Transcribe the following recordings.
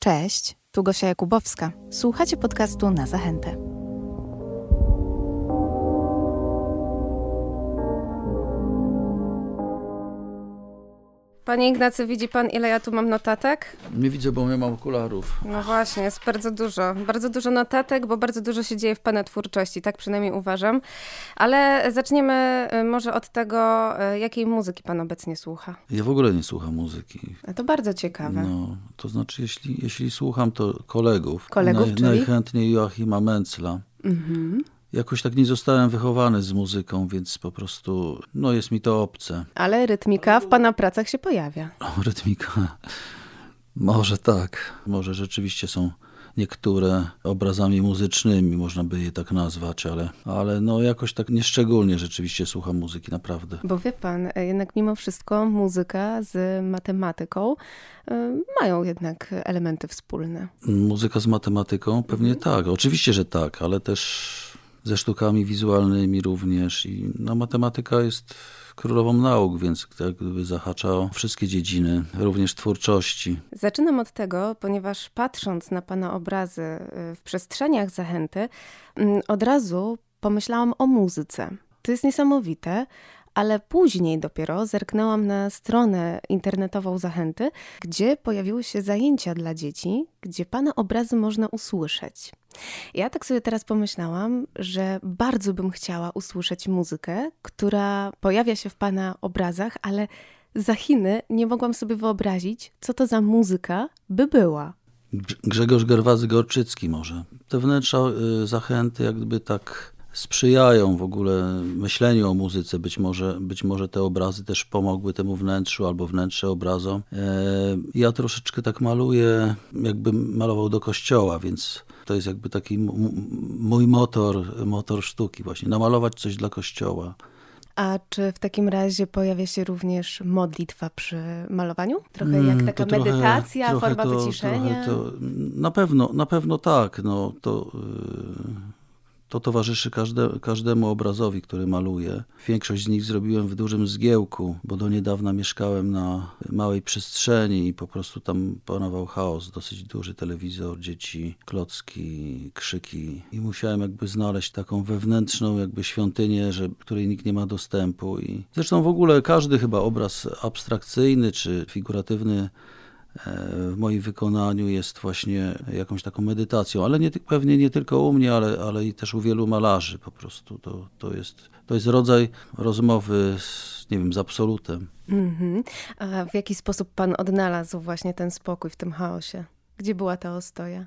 Cześć, tu Gosia Jakubowska. Słuchacie podcastu na zachętę. Panie Ignacy, widzi pan, ile ja tu mam notatek? Nie widzę, bo nie mam okularów. No właśnie, jest bardzo dużo. Bardzo dużo notatek, bo bardzo dużo się dzieje w pana twórczości, tak przynajmniej uważam. Ale zaczniemy y, może od tego, y, jakiej muzyki pan obecnie słucha. Ja w ogóle nie słucham muzyki. A to bardzo ciekawe. No, to znaczy, jeśli, jeśli słucham, to kolegów. Kolegów, Naj, czyli? Najchętniej Joachima Mencla. Mhm. Jakoś tak nie zostałem wychowany z muzyką, więc po prostu, no jest mi to obce. Ale rytmika w pana pracach się pojawia. O, rytmika. Może tak. Może rzeczywiście są niektóre obrazami muzycznymi, można by je tak nazwać, ale, ale no jakoś tak nieszczególnie rzeczywiście słucham muzyki, naprawdę. Bo wie pan, y, jednak mimo wszystko muzyka z matematyką y, mają jednak elementy wspólne. Muzyka z matematyką? Pewnie tak. Oczywiście, że tak, ale też ze sztukami wizualnymi również. I no, matematyka jest królową nauk, więc jak gdyby zahacza o wszystkie dziedziny, również twórczości. Zaczynam od tego, ponieważ patrząc na Pana obrazy y, w przestrzeniach zachęty, mm, od razu pomyślałam o muzyce. To jest niesamowite, ale później dopiero zerknęłam na stronę internetową Zachęty, gdzie pojawiły się zajęcia dla dzieci, gdzie Pana obrazy można usłyszeć. Ja tak sobie teraz pomyślałam, że bardzo bym chciała usłyszeć muzykę, która pojawia się w Pana obrazach, ale za Chiny nie mogłam sobie wyobrazić, co to za muzyka by była. Grz- Grzegorz Gerwazy-Gorczycki może. Te wnętrza y, zachęty jak gdyby tak sprzyjają w ogóle myśleniu o muzyce. Być może, być może te obrazy też pomogły temu wnętrzu albo wnętrze obrazom. E, ja troszeczkę tak maluję, jakbym malował do kościoła, więc to jest jakby taki mój motor, motor sztuki właśnie, namalować coś dla kościoła. A czy w takim razie pojawia się również modlitwa przy malowaniu? Trochę jak Mm, taka trochę- medytacja, trochę forma to- wyciszenia? To, na pewno, na pewno tak. No, to, yy, to towarzyszy każde, każdemu obrazowi, który maluję. Większość z nich zrobiłem w dużym zgiełku, bo do niedawna mieszkałem na małej przestrzeni i po prostu tam panował chaos. Dosyć duży telewizor, dzieci, klocki, krzyki. I musiałem jakby znaleźć taką wewnętrzną jakby świątynię, że, której nikt nie ma dostępu. I zresztą w ogóle każdy chyba obraz abstrakcyjny czy figuratywny w moim wykonaniu jest właśnie jakąś taką medytacją, ale nie, pewnie nie tylko u mnie, ale, ale i też u wielu malarzy po prostu. To, to, jest, to jest rodzaj rozmowy z, nie wiem, z absolutem. Mhm. A w jaki sposób pan odnalazł właśnie ten spokój w tym chaosie? Gdzie była ta ostoja?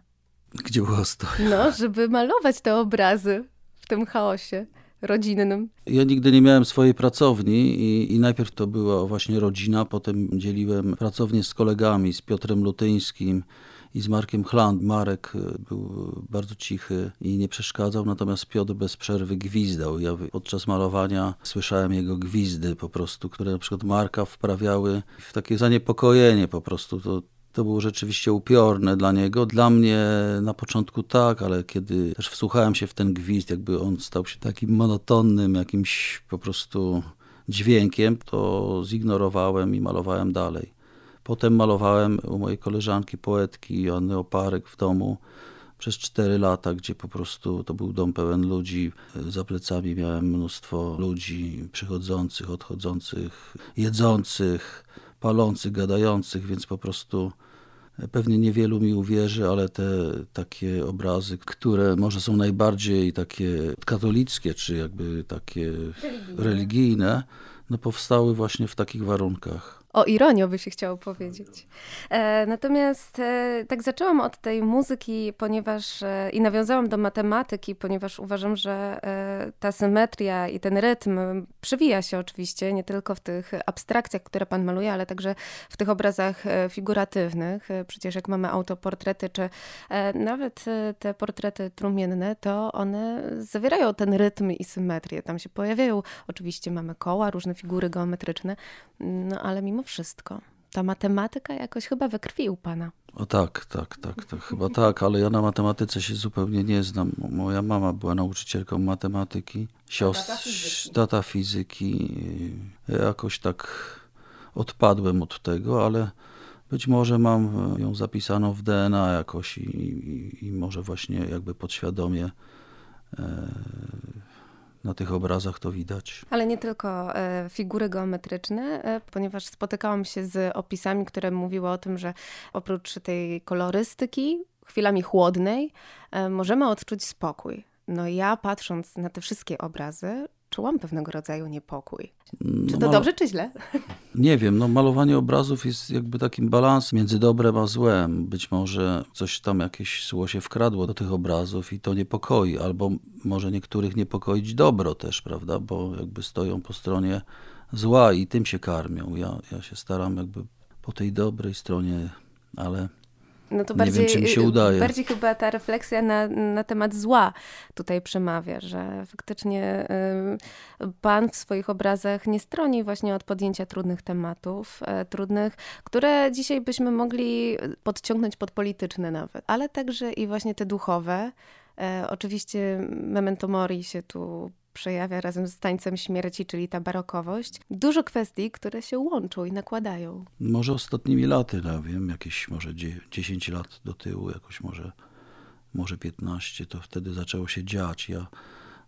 Gdzie była stoja? No, żeby malować te obrazy w tym chaosie rodzinnym. Ja nigdy nie miałem swojej pracowni i, i najpierw to była właśnie rodzina, potem dzieliłem pracownię z kolegami, z Piotrem Lutyńskim i z Markiem Chland. Marek y, był bardzo cichy i nie przeszkadzał, natomiast Piotr bez przerwy gwizdał. Ja podczas malowania słyszałem jego gwizdy po prostu, które na przykład Marka wprawiały w takie zaniepokojenie po prostu. To, to było rzeczywiście upiorne dla niego. Dla mnie na początku tak, ale kiedy też wsłuchałem się w ten gwizd, jakby on stał się takim monotonnym, jakimś po prostu dźwiękiem, to zignorowałem i malowałem dalej. Potem malowałem u mojej koleżanki poetki Joanny Oparek w domu przez cztery lata, gdzie po prostu to był dom pełen ludzi. Za plecami miałem mnóstwo ludzi przychodzących, odchodzących, jedzących, palących, gadających, więc po prostu pewnie niewielu mi uwierzy, ale te takie obrazy, które może są najbardziej takie katolickie, czy jakby takie religijne, no powstały właśnie w takich warunkach. O ironio by się chciało powiedzieć. E, natomiast e, tak zaczęłam od tej muzyki, ponieważ e, i nawiązałam do matematyki, ponieważ uważam, że ta symetria i ten rytm przewija się oczywiście nie tylko w tych abstrakcjach, które pan maluje, ale także w tych obrazach figuratywnych. Przecież jak mamy autoportrety, czy nawet te portrety trumienne, to one zawierają ten rytm i symetrię. Tam się pojawiają, oczywiście mamy koła, różne figury geometryczne, no ale mimo wszystko ta matematyka jakoś chyba we krwi u pana. O tak, tak, tak, tak, chyba tak, ale ja na matematyce się zupełnie nie znam. Moja mama była nauczycielką matematyki, siostr, tata fizyki. Ja Jakoś tak odpadłem od tego, ale Być może mam ją zapisaną w DNA jakoś i, i, i może właśnie jakby podświadomie e, na tych obrazach to widać. Ale nie tylko e, figury geometryczne, e, ponieważ spotykałam się z opisami, które mówiły o tym, że oprócz tej kolorystyki, chwilami chłodnej, e, możemy odczuć spokój. No ja patrząc na te wszystkie obrazy, czułam pewnego rodzaju niepokój. Czy to no, dobrze, czy źle? Nie wiem, no malowanie obrazów jest jakby takim balansem między dobrem a złem. Być może coś tam jakieś zło się wkradło do tych obrazów i to niepokoi, albo może niektórych niepokoić dobro też, prawda, bo jakby stoją po stronie zła i tym się karmią. Ja, ja się staram jakby po tej dobrej stronie, ale no to bardziej, nie wiem, czy mi się udaje. Bardziej chyba ta refleksja na, na temat zła tutaj przemawia, że faktycznie y, Pan w swoich obrazach nie stroni właśnie od podjęcia trudnych tematów, trudnych, które dzisiaj byśmy mogli podciągnąć pod polityczne nawet, ale także i właśnie te duchowe. E, oczywiście Memento Mori się tu przejawia razem z tańcem śmierci, czyli ta barokowość. Dużo kwestii, które się łączą i nakładają. Może ostatnimi laty, no wiem, jakieś może 10 lat do tyłu, jakoś może, może 15, to wtedy zaczęło się dziać. Ja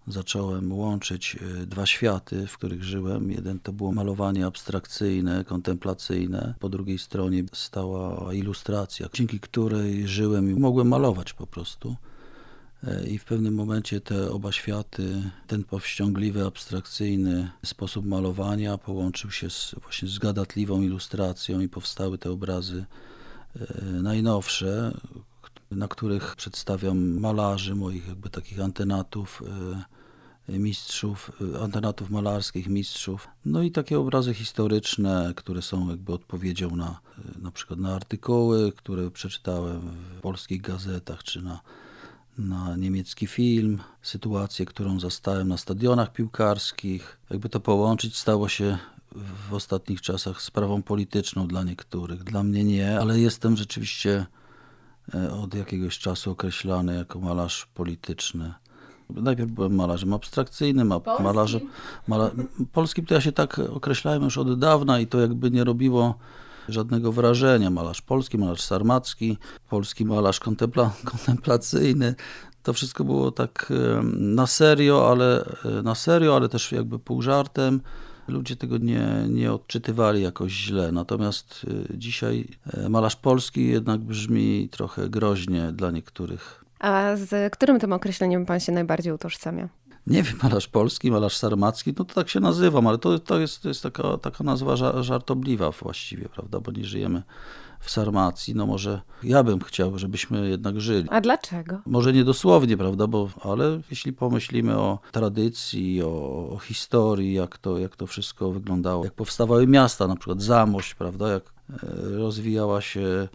zacząłem łączyć e, dwa światy, w których żyłem. Jeden to było malowanie abstrakcyjne, kontemplacyjne. Po drugiej stronie stała ilustracja, dzięki której żyłem i mogłem malować po prostu. E, I w pewnym momencie te oba światy, ten powściągliwy, abstrakcyjny sposób malowania połączył się z, właśnie z gadatliwą ilustracją i powstały te obrazy e, najnowsze, na których przedstawiam malarzy, moich jakby takich antenatów, e, mistrzów, antenatów malarskich, mistrzów. No i takie obrazy historyczne, które są jakby odpowiedzią na na przykład na artykuły, które przeczytałem w polskich gazetach, czy na na niemiecki film, sytuację, którą zastałem na stadionach piłkarskich. Jakby to połączyć, stało się w ostatnich czasach sprawą polityczną dla niektórych. Dla mnie nie, ale jestem rzeczywiście e, od jakiegoś czasu określany jako malarz polityczny. Najpierw byłem malarzem abstrakcyjnym, a polskim? malarzem mala... polskim to ja się tak określałem już od dawna i to jakby nie robiło żadnego wrażenia. Malarz polski, malarz sarmacki, polski malarz kontempla kontemplacyjny. To wszystko było tak na serio, ale na serio, ale też jakby pół żartem. Ludzie tego nie, nie odczytywali jakoś źle. Natomiast y, dzisiaj e, malarz polski jednak brzmi trochę groźnie dla niektórych. A z którym tym określeniem pan się najbardziej utożsamia? Nie wiem, malarz polski, malarz sarmacki, no to tak się nazywam, ale to, to, jest, to jest taka, taka nazwa żartobliwa właściwie, prawda, bo nie żyjemy w Sarmacji, no może ja bym chciał, żebyśmy jednak żyli. A dlaczego? Może nie dosłownie, prawda, bo, ale jeśli pomyślimy o tradycji, o, o historii, jak to, jak to wszystko wyglądało, jak powstawały miasta, na przykład Zamość, prawda, jak e, rozwijała się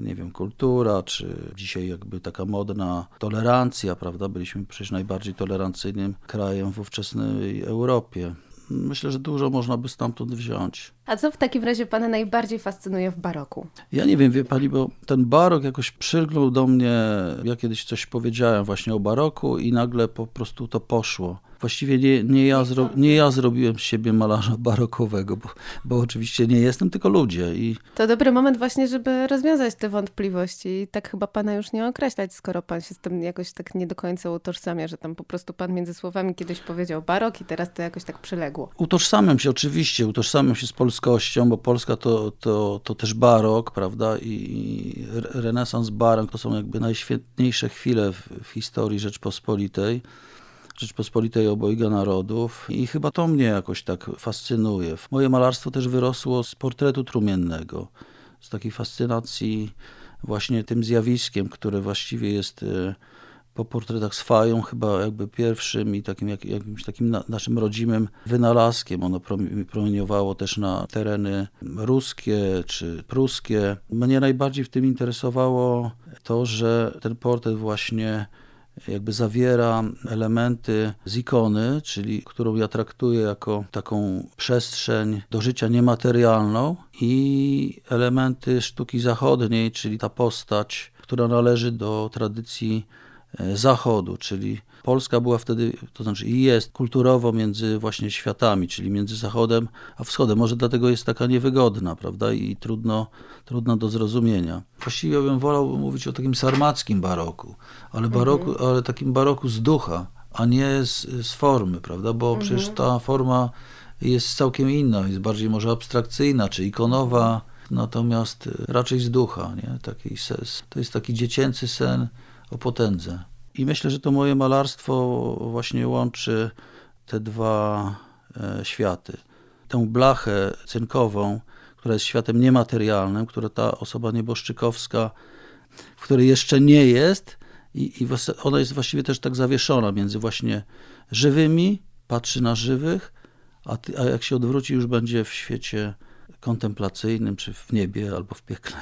nie wiem, kultura, czy dzisiaj jakby taka modna tolerancja, prawda? Byliśmy przecież najbardziej tolerancyjnym krajem w ówczesnej Europie. Myślę, że dużo można by stamtąd wziąć. A co w takim razie Pana najbardziej fascynuje w baroku? Ja nie wiem, wie Pani, bo ten barok jakoś przylgnął do mnie. Ja kiedyś coś powiedziałem właśnie o baroku i nagle po prostu to poszło. Właściwie nie, nie, ja, zro, nie ja zrobiłem z siebie malarza barokowego, bo, bo oczywiście nie jestem, tylko ludzie. I... To dobry moment właśnie, żeby rozwiązać te wątpliwości i tak chyba pana już nie określać, skoro pan się z tym jakoś tak nie do końca utożsamia, że tam po prostu pan między słowami kiedyś powiedział barok i teraz to jakoś tak przyległo. Utożsamiam się oczywiście, utożsamiam się z polskością, bo Polska to, to, to też barok, prawda, i renesans, barok to są jakby najświetniejsze chwile w, w historii Rzeczpospolitej. Rzeczpospolitej obojga narodów i chyba to mnie jakoś tak fascynuje. Moje malarstwo też wyrosło z portretu trumiennego, z takiej fascynacji właśnie tym zjawiskiem, które właściwie jest e, po portretach z Fają chyba jakby pierwszym i takim jak, jakimś takim na, naszym rodzimym wynalazkiem. Ono promieniowało też na tereny ruskie czy pruskie. Mnie najbardziej w tym interesowało to, że ten portret właśnie jakby zawiera elementy z ikony, czyli którą ja traktuję jako taką przestrzeń do życia niematerialną i elementy sztuki zachodniej, czyli ta postać, która należy do tradycji Zachodu, czyli Polska była wtedy, to znaczy i jest kulturowo między właśnie światami, czyli między Zachodem a Wschodem. Może dlatego jest taka niewygodna, prawda, i trudno, trudno do zrozumienia. Właściwie bym wolał mówić o takim sarmackim baroku, ale, baroku, mhm. ale takim baroku z ducha, a nie z, z formy, prawda, bo mhm. przecież ta forma jest całkiem inna, jest bardziej może abstrakcyjna czy ikonowa, natomiast raczej z ducha. Nie? Taki ses. To jest taki dziecięcy sen o potędze. I myślę, że to moje malarstwo właśnie łączy te dwa e, światy. Tę blachę cynkową, która jest światem niematerialnym, która ta osoba nieboszczykowska, w której jeszcze nie jest, i, i ona jest właściwie też tak zawieszona między właśnie żywymi, patrzy na żywych, a, ty, a jak się odwróci, już będzie w świecie kontemplacyjnym, czy w niebie, albo w piekle.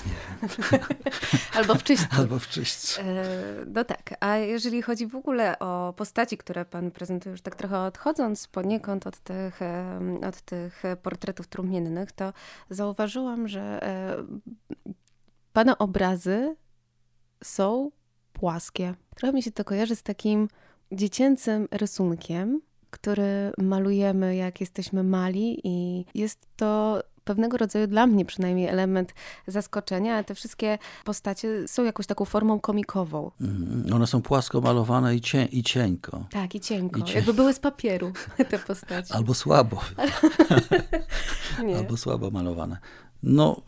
albo w czyśćcu. Albo w czyśćcu. E, no tak, a jeżeli chodzi w ogóle o postaci, które pan prezentuje, już tak trochę odchodząc poniekąd od tych, od tych portretów trumiennych, to zauważyłam, że e, pana obrazy są płaskie. Trochę mi się to kojarzy z takim dziecięcym rysunkiem, który malujemy, jak jesteśmy mali, i jest to pewnego rodzaju dla mnie przynajmniej element zaskoczenia, ale te wszystkie postacie są jakąś taką formą komikową. Mm, one są płasko malowane i, i cienko. Tak, i cienko. I Jakby były z papieru te postacie. Albo słabo. Albo słabo malowane. No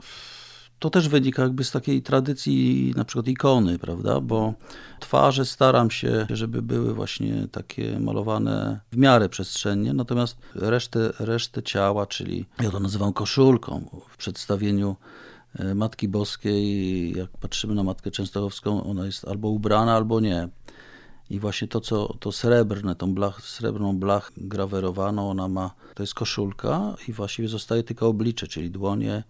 to też wynika jakby z takiej tradycji na przykład ikony, prawda? Bo twarze staram się, żeby były właśnie takie malowane w miarę przestrzennie, natomiast resztę, resztę ciała, czyli ja to nazywam koszulką w przedstawieniu e, Matki Boskiej, jak patrzymy na Matkę Częstochowską, ona jest albo ubrana, albo nie. I właśnie to, co to srebrne, tą blach, srebrną blach grawerowaną, ona ma, to jest koszulka i właściwie zostaje tylko oblicze, czyli dłonie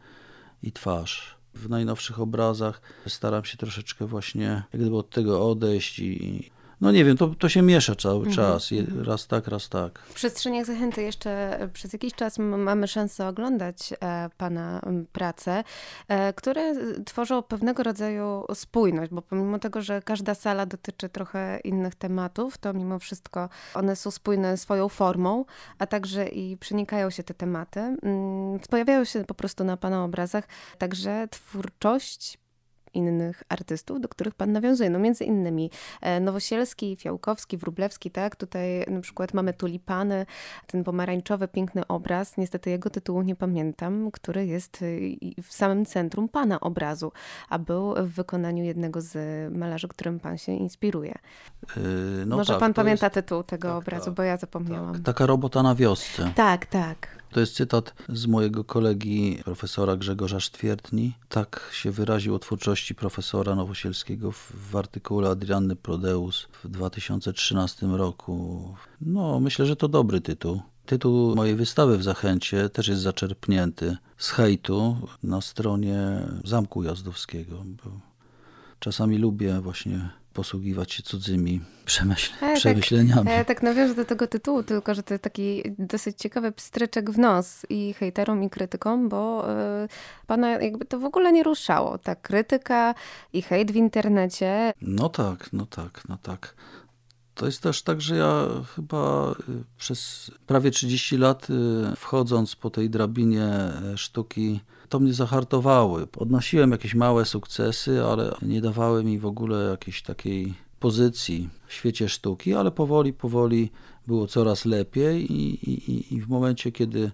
i twarz w najnowszych obrazach. Staram się troszeczkę właśnie jak gdyby od tego odejść i no nie wiem, to, to się miesza cały mhm. czas. Raz tak, raz tak. W przestrzeniach zachęty jeszcze przez jakiś czas mamy szansę oglądać e, Pana prace, e, które tworzą pewnego rodzaju spójność, bo pomimo tego, że każda sala dotyczy trochę innych tematów, to mimo wszystko one są spójne swoją formą, a także i przenikają się te tematy. Mm, pojawiają się po prostu na Pana obrazach, także twórczość innych artystów, do których pan nawiązuje. No między innymi e, Nowosielski, Fiałkowski, Wrublewski, tak? Tutaj na przykład mamy tulipany, ten pomarańczowy, piękny obraz. Niestety jego tytułu nie pamiętam, który jest e, w samym centrum pana obrazu, a był w wykonaniu jednego z malarzy, którym pan się inspiruje. Yy, no Może tak, pan pamięta jest... tytuł tego tak, obrazu, tak, bo ja zapomniałam. Tak, taka robota na wiosce. Tak, tak. To jest cytat z mojego kolegi profesora Grzegorza Sztwiertni. Tak się wyraził o twórczości profesora Nowosielskiego w, w artykule Adrianny Prodeus w 2013 roku. No, myślę, że to dobry tytuł. Tytuł mojej wystawy w Zachęcie też jest zaczerpnięty z hejtu na stronie Zamku Jazdowskiego. Czasami lubię właśnie posługiwać się cudzymi przemyśl tak, przemyśleniami. Tak, ja tak nawiążę do tego tytułu, tylko że to jest taki dosyć ciekawy pstryczek w nos i hejterom, i krytykom, bo y, pana jakby to w ogóle nie ruszało. Ta krytyka i hejt w internecie. No tak, no tak, no tak. To jest też tak, że ja chyba y, przez prawie 30 lat y, wchodząc po tej drabinie e, sztuki to mnie zahartowały. Odnosiłem jakieś małe sukcesy, ale nie dawały mi w ogóle jakiejś takiej pozycji w świecie sztuki, ale powoli, powoli było coraz lepiej i, i, i w momencie, kiedy,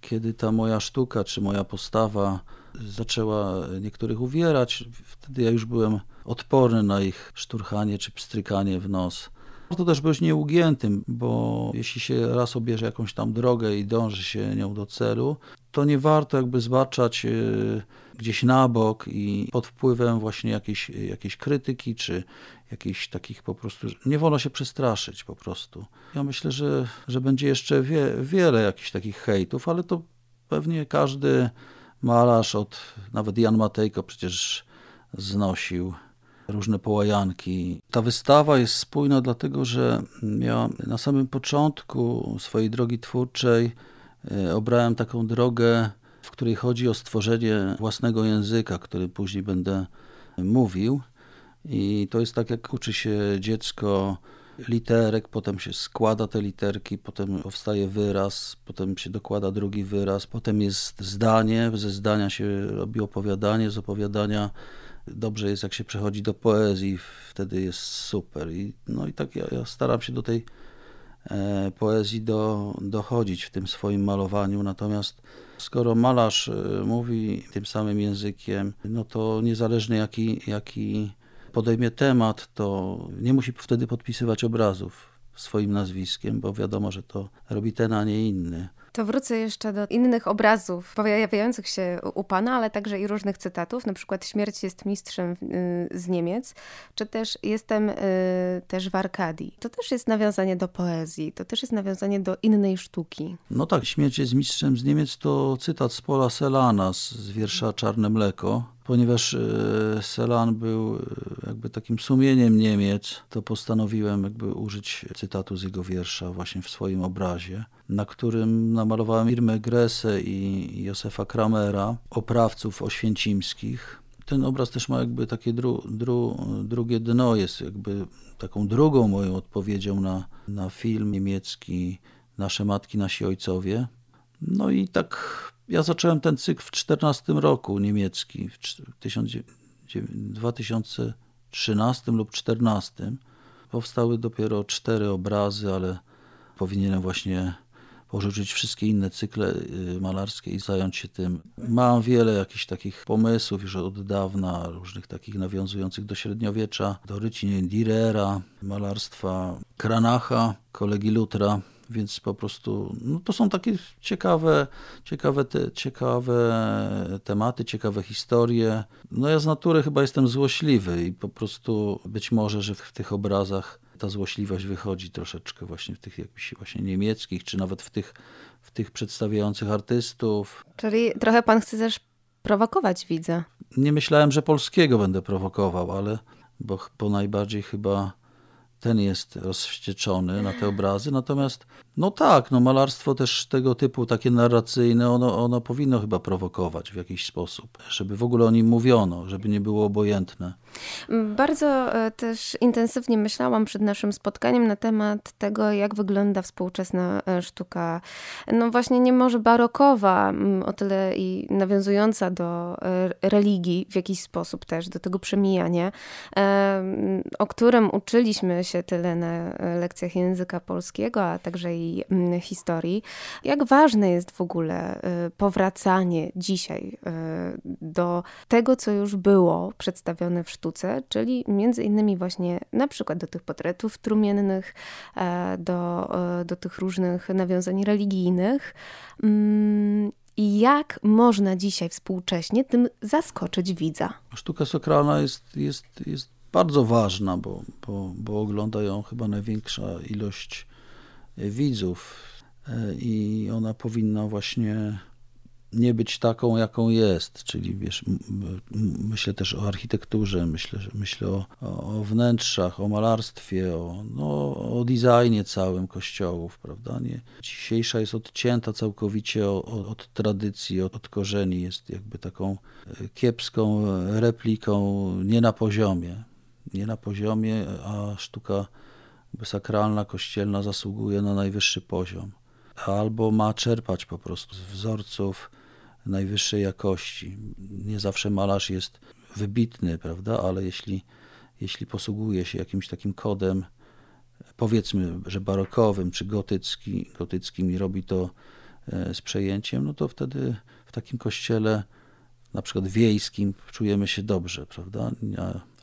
kiedy ta moja sztuka czy moja postawa zaczęła niektórych uwierać, wtedy ja już byłem odporny na ich szturchanie czy pstrykanie w nos. Warto też być nieugiętym, bo jeśli się raz obierze jakąś tam drogę i dąży się nią do celu, to nie warto jakby zbaczać e, gdzieś na bok i pod wpływem właśnie jakiejś, jakiejś krytyki, czy jakichś takich po prostu, nie wolno się przestraszyć po prostu. Ja myślę, że, że będzie jeszcze wie, wiele jakichś takich hejtów, ale to pewnie każdy malarz od, nawet Jan Matejko przecież znosił różne połajanki. Ta wystawa jest spójna dlatego, że ja na samym początku swojej drogi twórczej e, obrałem taką drogę, w której chodzi o stworzenie własnego języka, który później będę mówił. I to jest tak, jak uczy się dziecko literek, potem się składa te literki, potem powstaje wyraz, potem się dokłada drugi wyraz, potem jest zdanie, ze zdania się robi opowiadanie, z opowiadania dobrze jest, jak się przechodzi do poezji, wtedy jest super. I, no i tak ja, ja staram się do tej e, poezji do, dochodzić w tym swoim malowaniu, natomiast skoro malarz e, mówi tym samym językiem, no to niezależnie jaki, jaki podejmie temat, to nie musi wtedy podpisywać obrazów swoim nazwiskiem, bo wiadomo, że to robi ten, a nie inny. To wrócę jeszcze do innych obrazów pojawiających się u Pana, ale także i różnych cytatów, na przykład Śmierć jest mistrzem y, z Niemiec, czy też Jestem y, też w Arkadii. To też jest nawiązanie do poezji, to też jest nawiązanie do innej sztuki. No tak, Śmierć jest mistrzem z Niemiec to cytat z Pola Selana z wiersza Czarne Mleko ponieważ e, Selan był jakby takim sumieniem Niemiec, to postanowiłem jakby użyć cytatu z jego wiersza właśnie w swoim obrazie, na którym namalowałem Irmę Gressę i Józefa Kramera, oprawców oświęcimskich. Ten obraz też ma jakby takie dru, dru, drugie dno, jest jakby taką drugą moją odpowiedzią na, na film niemiecki Nasze matki, nasi ojcowie. No i tak ja zacząłem ten cykl w 14 roku niemiecki, w 2013 lub 2014. Powstały dopiero cztery obrazy, ale powinienem właśnie porzucić wszystkie inne cykle y, malarskie i zająć się tym. Mam wiele jakichś takich pomysłów już od dawna, różnych takich nawiązujących do średniowiecza, do rycin Direra, malarstwa Kranacha, kolegi Lutra więc po prostu no to są takie ciekawe, ciekawe, te, ciekawe tematy, ciekawe historie. No ja z natury chyba jestem złośliwy i po prostu być może, że w tych obrazach ta złośliwość wychodzi troszeczkę właśnie w tych jakichś właśnie niemieckich, czy nawet w tych, w tych przedstawiających artystów. Czyli trochę pan chce też prowokować widza. Nie myślałem, że polskiego będę prowokował, ale bo, bo najbardziej chyba ten jest rozwścieczony na te obrazy. Natomiast, no tak, no malarstwo też tego typu, takie narracyjne, ono, ono powinno chyba prowokować w jakiś sposób, żeby w ogóle o nim mówiono, żeby nie było obojętne. Bardzo e, też intensywnie myślałam przed naszym spotkaniem na temat tego, jak wygląda współczesna e, sztuka. No właśnie nie może barokowa, o tyle i nawiązująca do e, religii w jakiś sposób też, do tego przemijania, o którym uczyliśmy się tyle na lekcjach języka polskiego, a także i historii. Jak ważne jest w ogóle powracanie dzisiaj do tego, co już było przedstawione w sztuce, sztuce, czyli między innymi właśnie na przykład do tych portretów trumiennych, e, do, e, do tych różnych nawiązań religijnych. Mm, jak można dzisiaj współcześnie tym zaskoczyć widza? Sztuka sakralna jest, jest, jest bardzo ważna, bo, bo, bo ogląda ją chyba największa ilość widzów e, i ona powinna właśnie nie być taką, jaką jest, czyli wiesz, myślę też o architekturze, myślę, myślę o, o wnętrzach, o malarstwie, o, no, o designie całym kościołów, prawda? Nie, dzisiejsza jest odcięta całkowicie od, od tradycji, od, od korzeni, jest jakby taką e, kiepską repliką, nie na poziomie, nie na poziomie, a sztuka sakralna, kościelna zasługuje na najwyższy poziom. Albo ma czerpać po prostu z wzorców najwyższej jakości. Nie zawsze malarz jest wybitny, prawda, ale jeśli, jeśli posługuje się jakimś takim kodem, powiedzmy, że barokowym czy gotycki, gotyckim i robi to e, z przejęciem, no to wtedy w takim kościele, na przykład wiejskim, czujemy się dobrze, prawda?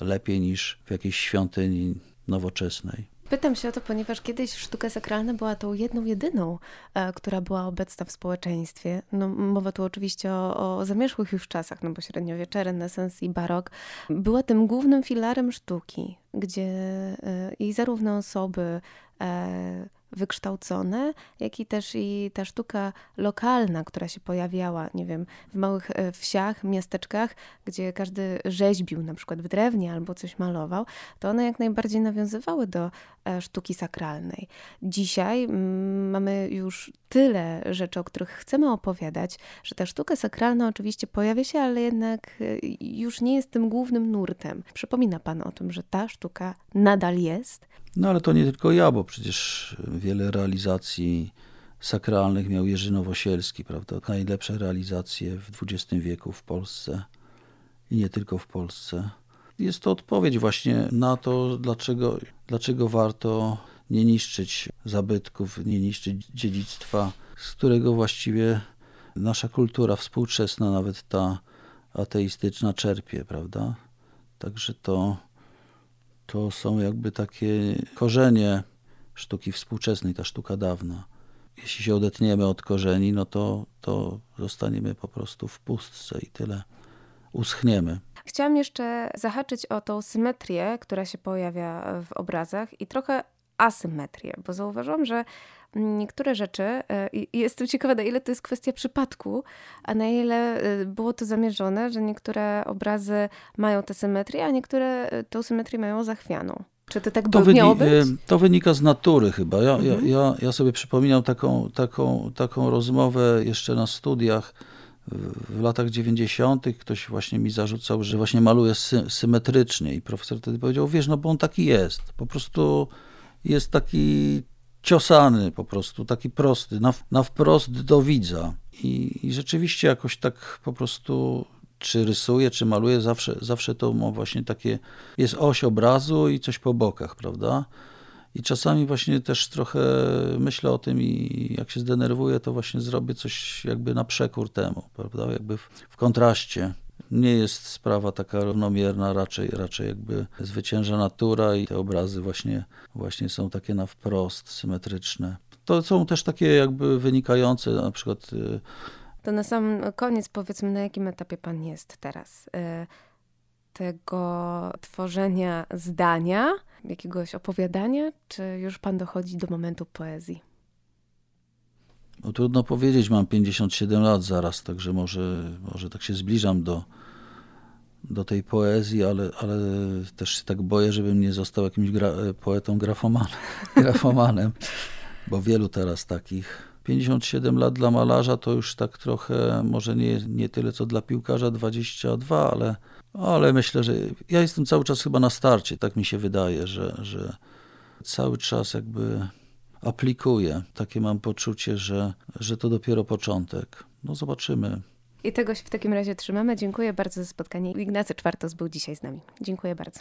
Lepiej niż w jakiejś świątyni nowoczesnej. Pytam się o to, ponieważ kiedyś sztuka sakralna była tą jedną, jedyną, e, która była obecna w społeczeństwie. No, mowa tu oczywiście o, o zamierzchłych już czasach, no bo średniowiecze, renesans i barok. Była tym głównym filarem sztuki, gdzie e, i zarówno osoby e, wykształcone, jak i też i ta sztuka lokalna, która się pojawiała, nie wiem, w małych e, wsiach, miasteczkach, gdzie każdy rzeźbił na przykład w drewnie albo coś malował, to one jak najbardziej nawiązywały do e, sztuki sakralnej. Dzisiaj mm, mamy już tyle rzeczy, o których chcemy opowiadać, że ta sztuka sakralna oczywiście pojawia się, ale jednak e, już nie jest tym głównym nurtem. Przypomina Pan o tym, że ta sztuka nadal jest, no ale to nie tylko ja, bo przecież wiele realizacji sakralnych miał Jerzy Nowosielski, prawda? Najlepsze realizacje w XX wieku w Polsce i nie tylko w Polsce. Jest to odpowiedź właśnie na to, dlaczego, dlaczego warto nie niszczyć zabytków, nie niszczyć dziedzictwa, z którego właściwie nasza kultura współczesna, nawet ta ateistyczna, czerpie, prawda? Także to to są jakby takie korzenie sztuki współczesnej, ta sztuka dawna. Jeśli się odetniemy od korzeni, no to, to zostaniemy po prostu w pustce i tyle. Uschniemy. Chciałam jeszcze zahaczyć o tą symetrię, która się pojawia w obrazach i trochę asymetrię, bo zauważyłam, że niektóre rzeczy, e, i jestem ciekawa, na ile to jest kwestia przypadku, a na ile e, było to zamierzone, że niektóre obrazy mają tę symetrię, a niektóre e, tą symetrię mają zachwianą. Czy to tak to by, miało być? To wynika z natury chyba. Ja, mhm. ja, ja sobie przypominam taką, taką, taką rozmowę jeszcze na studiach w latach 90. ktoś właśnie mi zarzucał, że właśnie maluje sy symetrycznie i profesor wtedy powiedział, wiesz, no bo on taki jest. Po prostu jest taki ciosany po prostu, taki prosty, na, na wprost do widza. I, I, rzeczywiście jakoś tak po prostu czy rysuje, czy maluje, zawsze, zawsze to ma właśnie takie, jest oś obrazu i coś po bokach, prawda? I czasami właśnie też trochę myślę o tym i jak się zdenerwuję, to właśnie zrobię coś jakby na przekór temu, prawda? Jakby w, w kontraście nie jest sprawa taka równomierna, raczej, raczej jakby zwycięża natura i te obrazy właśnie, właśnie są takie na wprost, symetryczne. To są też takie jakby wynikające na przykład... Y, to na sam koniec powiedzmy, na jakim etapie pan jest teraz? Y, tego tworzenia zdania, jakiegoś opowiadania, czy już pan dochodzi do momentu poezji? No, trudno powiedzieć, mam 57 lat zaraz, także może, może tak się zbliżam do, do tej poezji, ale, ale też się tak boję, żebym nie został jakimś gra, poetą grafomanem, bo wielu teraz takich. 57 lat dla malarza to już tak trochę, może nie, nie tyle co dla piłkarza 22, ale, ale myślę, że ja jestem cały czas chyba na starcie, tak mi się wydaje, że, że cały czas jakby aplikuję. Takie mam poczucie, że, że to dopiero początek. No zobaczymy. I tego się w takim razie trzymamy. Dziękuję bardzo za spotkanie. Ignacy Czwartos był dzisiaj z nami. Dziękuję bardzo.